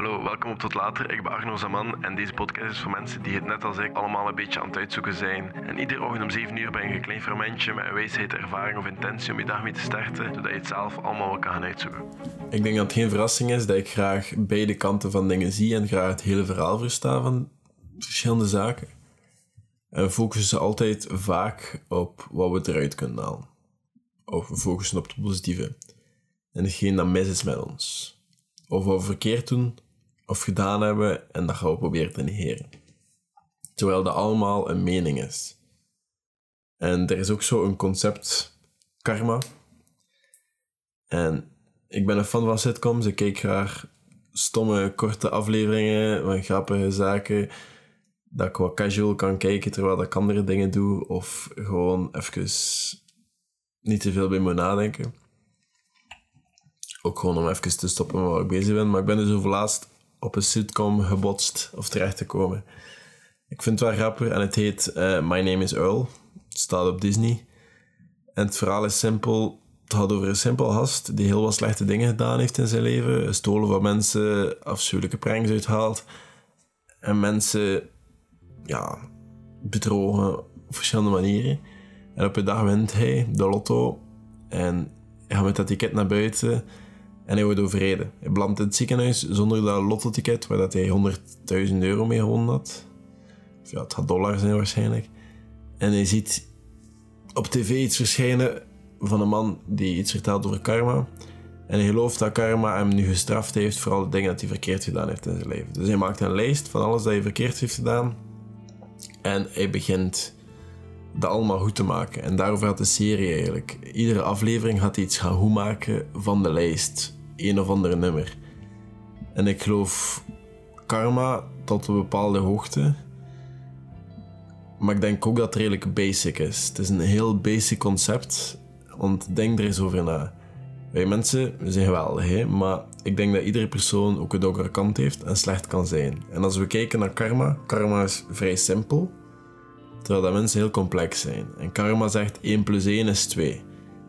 Hallo, welkom op Tot Later. Ik ben Arno Zaman en deze podcast is voor mensen die het net als ik allemaal een beetje aan het uitzoeken zijn. En iedere ochtend om 7 uur ben je een klein fermentje met een wijsheid, ervaring of intentie om je dag mee te starten, zodat je het zelf allemaal wel kan gaan uitzoeken. Ik denk dat het geen verrassing is dat ik graag beide kanten van dingen zie en graag het hele verhaal versta van verschillende zaken. En we focussen altijd vaak op wat we eruit kunnen halen. Of we focussen op het positieve. En hetgeen dat mis is met ons. Of wat we verkeerd doen of gedaan hebben en dat gaan we proberen te negeren. Terwijl dat allemaal een mening is. En er is ook zo een concept karma. En ik ben een fan van sitcoms. Ik kijk graag stomme, korte afleveringen van grappige zaken. Dat ik wat casual kan kijken terwijl ik andere dingen doe. Of gewoon even niet te veel bij me nadenken. Ook gewoon om even te stoppen waar ik bezig ben. Maar ik ben dus over laatst op een sitcom gebotst of terecht te komen. Ik vind het wel grappig en het heet eh, My Name is Earl. Het staat op Disney. En het verhaal is simpel. Het gaat over een simpel gast die heel wat slechte dingen gedaan heeft in zijn leven. Stolen van mensen, afschuwelijke pranks uithaalt. En mensen, ja, bedrogen op verschillende manieren. En op een dag wint hij de lotto. En hij gaat met dat ticket naar buiten. En hij wordt overreden. Hij belandt in het ziekenhuis zonder dat lottoticket, waar dat hij 100.000 euro mee gewonnen had. Of ja, het gaat dollar zijn waarschijnlijk. En hij ziet op tv iets verschijnen van een man die iets vertelt over karma. En hij gelooft dat karma hem nu gestraft heeft voor alle dingen dat hij verkeerd gedaan heeft in zijn leven. Dus hij maakt een lijst van alles dat hij verkeerd heeft gedaan. En hij begint dat allemaal goed te maken. En daarover gaat de serie eigenlijk. Iedere aflevering gaat hij iets gaan goed maken van de lijst. Een of andere nummer. En ik geloof karma tot een bepaalde hoogte. Maar ik denk ook dat het redelijk basic is. Het is een heel basic concept. Want denk er eens over na. Wij mensen we zijn geweldig, maar ik denk dat iedere persoon ook een donkere kant heeft en slecht kan zijn. En als we kijken naar karma, karma is vrij simpel. Terwijl dat mensen heel complex zijn. En karma zegt 1 plus 1 is 2.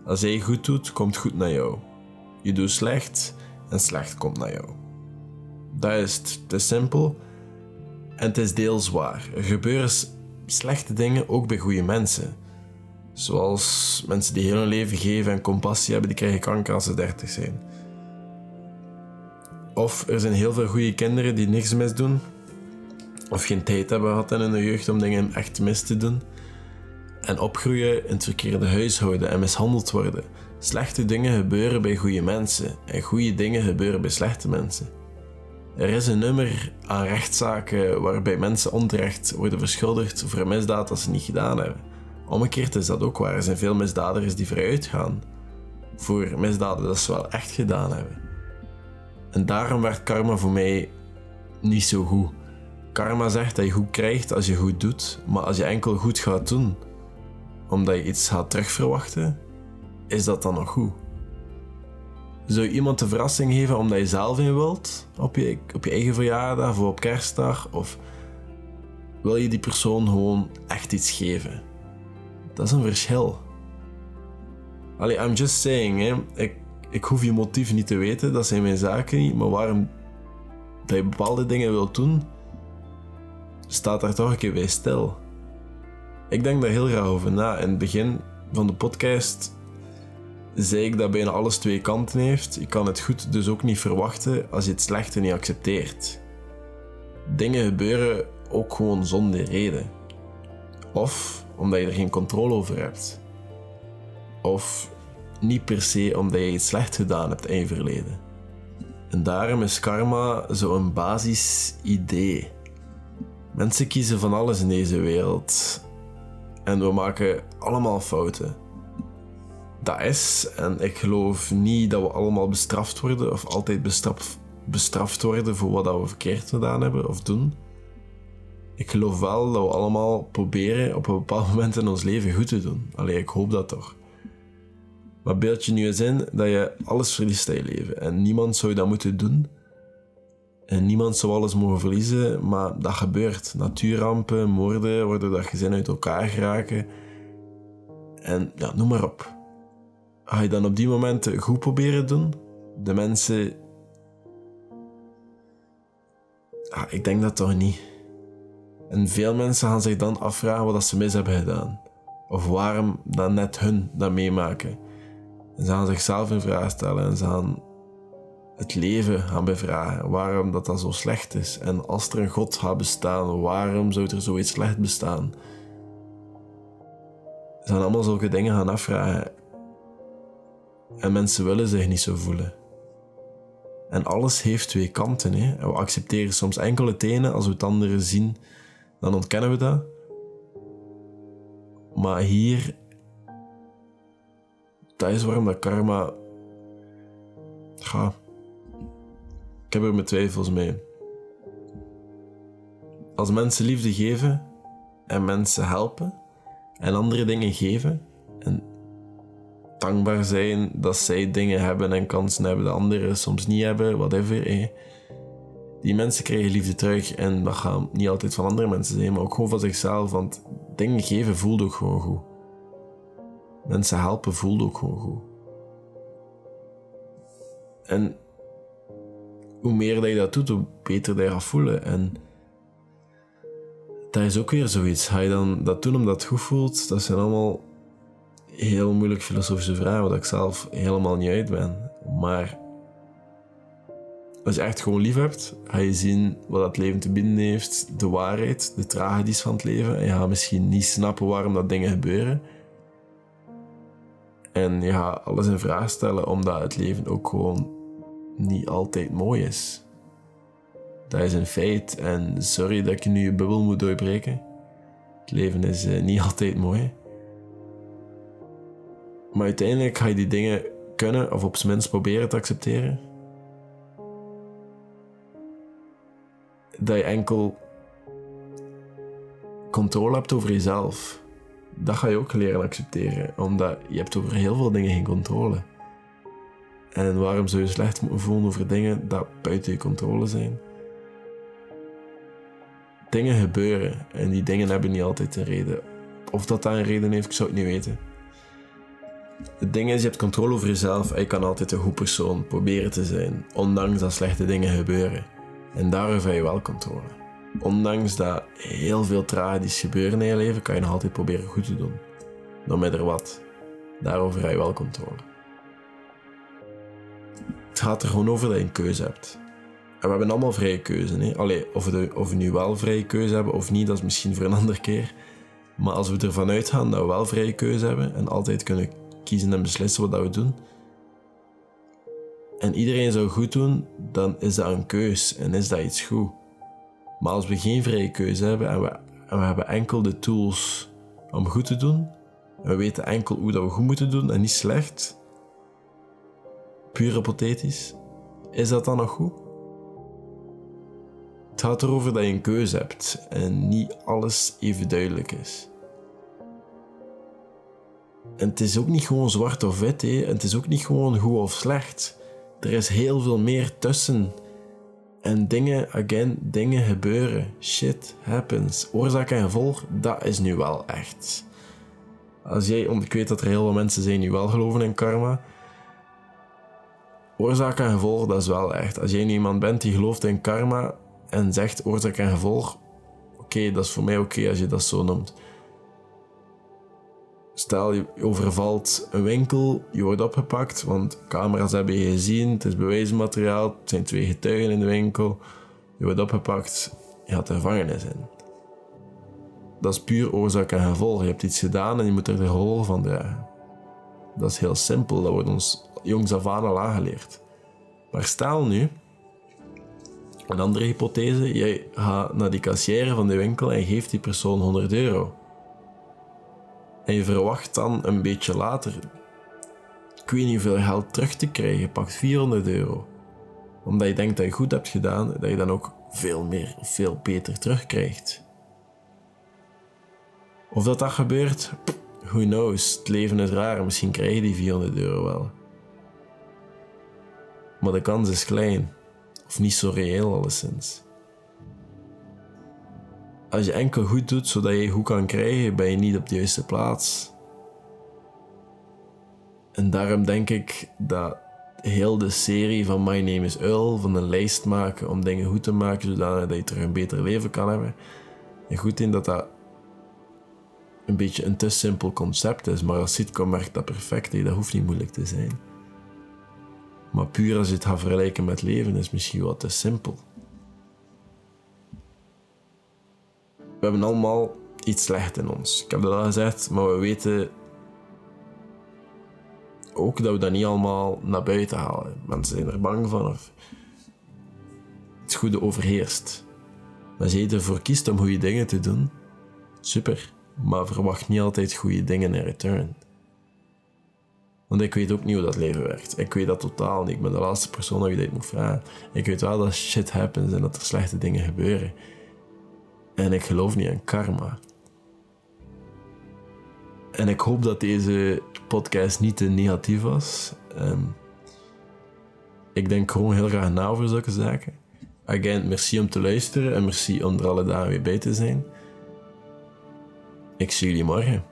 Als jij goed doet, komt goed naar jou. Je doet slecht en slecht komt naar jou. Dat is het. Het is simpel en het is deels waar. Er gebeuren slechte dingen ook bij goede mensen. Zoals mensen die heel hun leven geven en compassie hebben, die krijgen kanker als ze 30 zijn. Of er zijn heel veel goede kinderen die niks misdoen, of geen tijd hebben gehad in hun jeugd om dingen echt mis te doen. En opgroeien in het verkeerde huishouden en mishandeld worden. Slechte dingen gebeuren bij goede mensen en goede dingen gebeuren bij slechte mensen. Er is een nummer aan rechtszaken waarbij mensen onterecht worden verschuldigd voor een misdaad dat ze niet gedaan hebben. Omgekeerd is dat ook waar. Er zijn veel misdadigers die vooruit gaan voor misdaden dat ze wel echt gedaan hebben. En daarom werd karma voor mij niet zo goed. Karma zegt dat je goed krijgt als je goed doet, maar als je enkel goed gaat doen omdat je iets gaat terugverwachten, is dat dan nog goed? Zou je iemand de verrassing geven omdat je zelf in wilt, op je, op je eigen verjaardag of op kerstdag, of wil je die persoon gewoon echt iets geven? Dat is een verschil. Allee, I'm just saying, hè. Ik, ik hoef je motief niet te weten, dat zijn mijn zaken niet, maar waarom dat je bepaalde dingen wilt doen, staat daar toch een keer bij stil. Ik denk daar heel graag over na. In het begin van de podcast zei ik dat bijna alles twee kanten heeft. Je kan het goed dus ook niet verwachten als je het slechte niet accepteert. Dingen gebeuren ook gewoon zonder reden. Of omdat je er geen controle over hebt. Of niet per se omdat je iets slecht gedaan hebt in je verleden. En daarom is karma zo'n basis idee. Mensen kiezen van alles in deze wereld. En we maken allemaal fouten. Dat is, en ik geloof niet dat we allemaal bestraft worden of altijd bestraf, bestraft worden voor wat we verkeerd gedaan hebben of doen. Ik geloof wel dat we allemaal proberen op een bepaald moment in ons leven goed te doen. Allee, ik hoop dat toch. Maar beeld je nu eens in dat je alles verliest in je leven en niemand zou dat moeten doen. En niemand zou alles mogen verliezen, maar dat gebeurt. Natuurrampen, moorden, waardoor dat gezin uit elkaar geraken. En ja, noem maar op. Ga je dan op die momenten goed proberen doen? De mensen Ah, ik denk dat toch niet. En veel mensen gaan zich dan afvragen wat ze mis hebben gedaan. Of waarom dan net hun dat meemaken. En ze gaan zichzelf in vraag stellen en ze gaan het leven gaan bevragen. Waarom dat, dat zo slecht is. En als er een God gaat bestaan, waarom zou er zoiets slecht bestaan? Ze gaan allemaal zulke dingen gaan afvragen. En mensen willen zich niet zo voelen. En alles heeft twee kanten. Hè? we accepteren soms enkel het ene. Als we het andere zien, dan ontkennen we dat. Maar hier, dat is waarom dat karma. Ga. Ik heb er mijn twijfels mee. Als mensen liefde geven en mensen helpen en andere dingen geven en dankbaar zijn dat zij dingen hebben en kansen hebben die anderen soms niet hebben, whatever. Eh. Die mensen krijgen liefde terug en dat gaat niet altijd van andere mensen zijn, maar ook gewoon van zichzelf, want dingen geven voelt ook gewoon goed. Mensen helpen voelt ook gewoon goed. En hoe meer dat je dat doet, hoe beter dat je gaat voelen. En dat is ook weer zoiets. Ga je dan dat doen omdat het goed voelt? Dat zijn allemaal heel moeilijk filosofische vragen, waar ik zelf helemaal niet uit ben. Maar als je echt gewoon lief hebt, ga je zien wat het leven te bieden heeft, de waarheid, de tragedies van het leven. En je gaat misschien niet snappen waarom dat dingen gebeuren. En je gaat alles in vraag stellen, omdat het leven ook gewoon niet altijd mooi is. Dat is een feit en sorry dat ik nu je bubbel moet doorbreken. Het leven is eh, niet altijd mooi. Maar uiteindelijk ga je die dingen kunnen, of op zijn minst proberen te accepteren. Dat je enkel controle hebt over jezelf. Dat ga je ook leren accepteren, omdat je hebt over heel veel dingen geen controle. En waarom zou je slecht moeten voelen over dingen dat buiten je controle zijn? Dingen gebeuren en die dingen hebben niet altijd een reden. Of dat dat een reden heeft, ik zou het niet weten. Het ding is, je hebt controle over jezelf en je kan altijd een goed persoon proberen te zijn, ondanks dat slechte dingen gebeuren. En daarover heb je wel controle. Ondanks dat heel veel tragedies gebeuren in je leven, kan je nog altijd proberen goed te doen. No matter wat. Daarover heb je wel controle. Het gaat er gewoon over dat je een keuze hebt. En we hebben allemaal vrije keuze. Hè? Allee, of, we, of we nu wel vrije keuze hebben of niet, dat is misschien voor een andere keer. Maar als we ervan uitgaan dat we wel vrije keuze hebben en altijd kunnen en beslissen wat we doen. En iedereen zou goed doen, dan is dat een keus en is dat iets goed. Maar als we geen vrije keuze hebben en we, en we hebben enkel de tools om goed te doen, en we weten enkel hoe dat we goed moeten doen en niet slecht, puur hypothetisch, is dat dan nog goed? Het gaat erover dat je een keuze hebt en niet alles even duidelijk is. En het is ook niet gewoon zwart of wit, hè. het is ook niet gewoon goed of slecht. Er is heel veel meer tussen. En dingen, again, dingen gebeuren. Shit happens. Oorzaak en gevolg, dat is nu wel echt. Als jij, ik weet dat er heel veel mensen zijn die wel geloven in karma. Oorzaak en gevolg, dat is wel echt. Als jij nu iemand bent die gelooft in karma en zegt oorzaak en gevolg, oké, dat is voor mij oké als je dat zo noemt. Stel, je overvalt een winkel, je wordt opgepakt, want camera's hebben je gezien, het is bewijsmateriaal, het zijn twee getuigen in de winkel. Je wordt opgepakt, je gaat de gevangenis in. Dat is puur oorzaak en gevolg. Je hebt iets gedaan en je moet er de gevolgen van dragen. Dat is heel simpel, dat wordt ons jongs af aan al aangeleerd. Maar stel nu, een andere hypothese, jij gaat naar die kassière van de winkel en geeft die persoon 100 euro. En je verwacht dan een beetje later, ik weet niet hoeveel geld terug te krijgen. Pakt 400 euro. Omdat je denkt dat je goed hebt gedaan, dat je dan ook veel meer, veel beter terugkrijgt. Of dat dat gebeurt, who knows. Het leven is raar, misschien krijg je die 400 euro wel. Maar de kans is klein, of niet zo reëel alleszins. Als je enkel goed doet zodat je goed kan krijgen, ben je niet op de juiste plaats. En daarom denk ik dat heel de serie van My Name is Earl, van een lijst maken om dingen goed te maken, zodat je terug een beter leven kan hebben. En goed in dat dat een beetje een te simpel concept is, maar als sitcom werkt dat perfect. Dat hoeft niet moeilijk te zijn. Maar puur als je het gaat vergelijken met leven, is misschien wat te simpel. We hebben allemaal iets slecht in ons. Ik heb dat al gezegd, maar we weten ook dat we dat niet allemaal naar buiten halen. Mensen zijn er bang van of het goede overheerst. Als je ervoor kiest om goede dingen te doen, super. Maar verwacht niet altijd goede dingen in return. Want ik weet ook niet hoe dat leven werkt. Ik weet dat totaal niet. Ik ben de laatste persoon die dit moet vragen. Ik weet wel dat shit happens en dat er slechte dingen gebeuren. En ik geloof niet in karma. En ik hoop dat deze podcast niet te negatief was. Ik denk gewoon heel graag na over zulke zaken. Again, merci om te luisteren en merci om er alle dagen weer bij te zijn. Ik zie jullie morgen.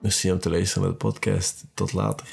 Merci om te luisteren naar de podcast. Tot later.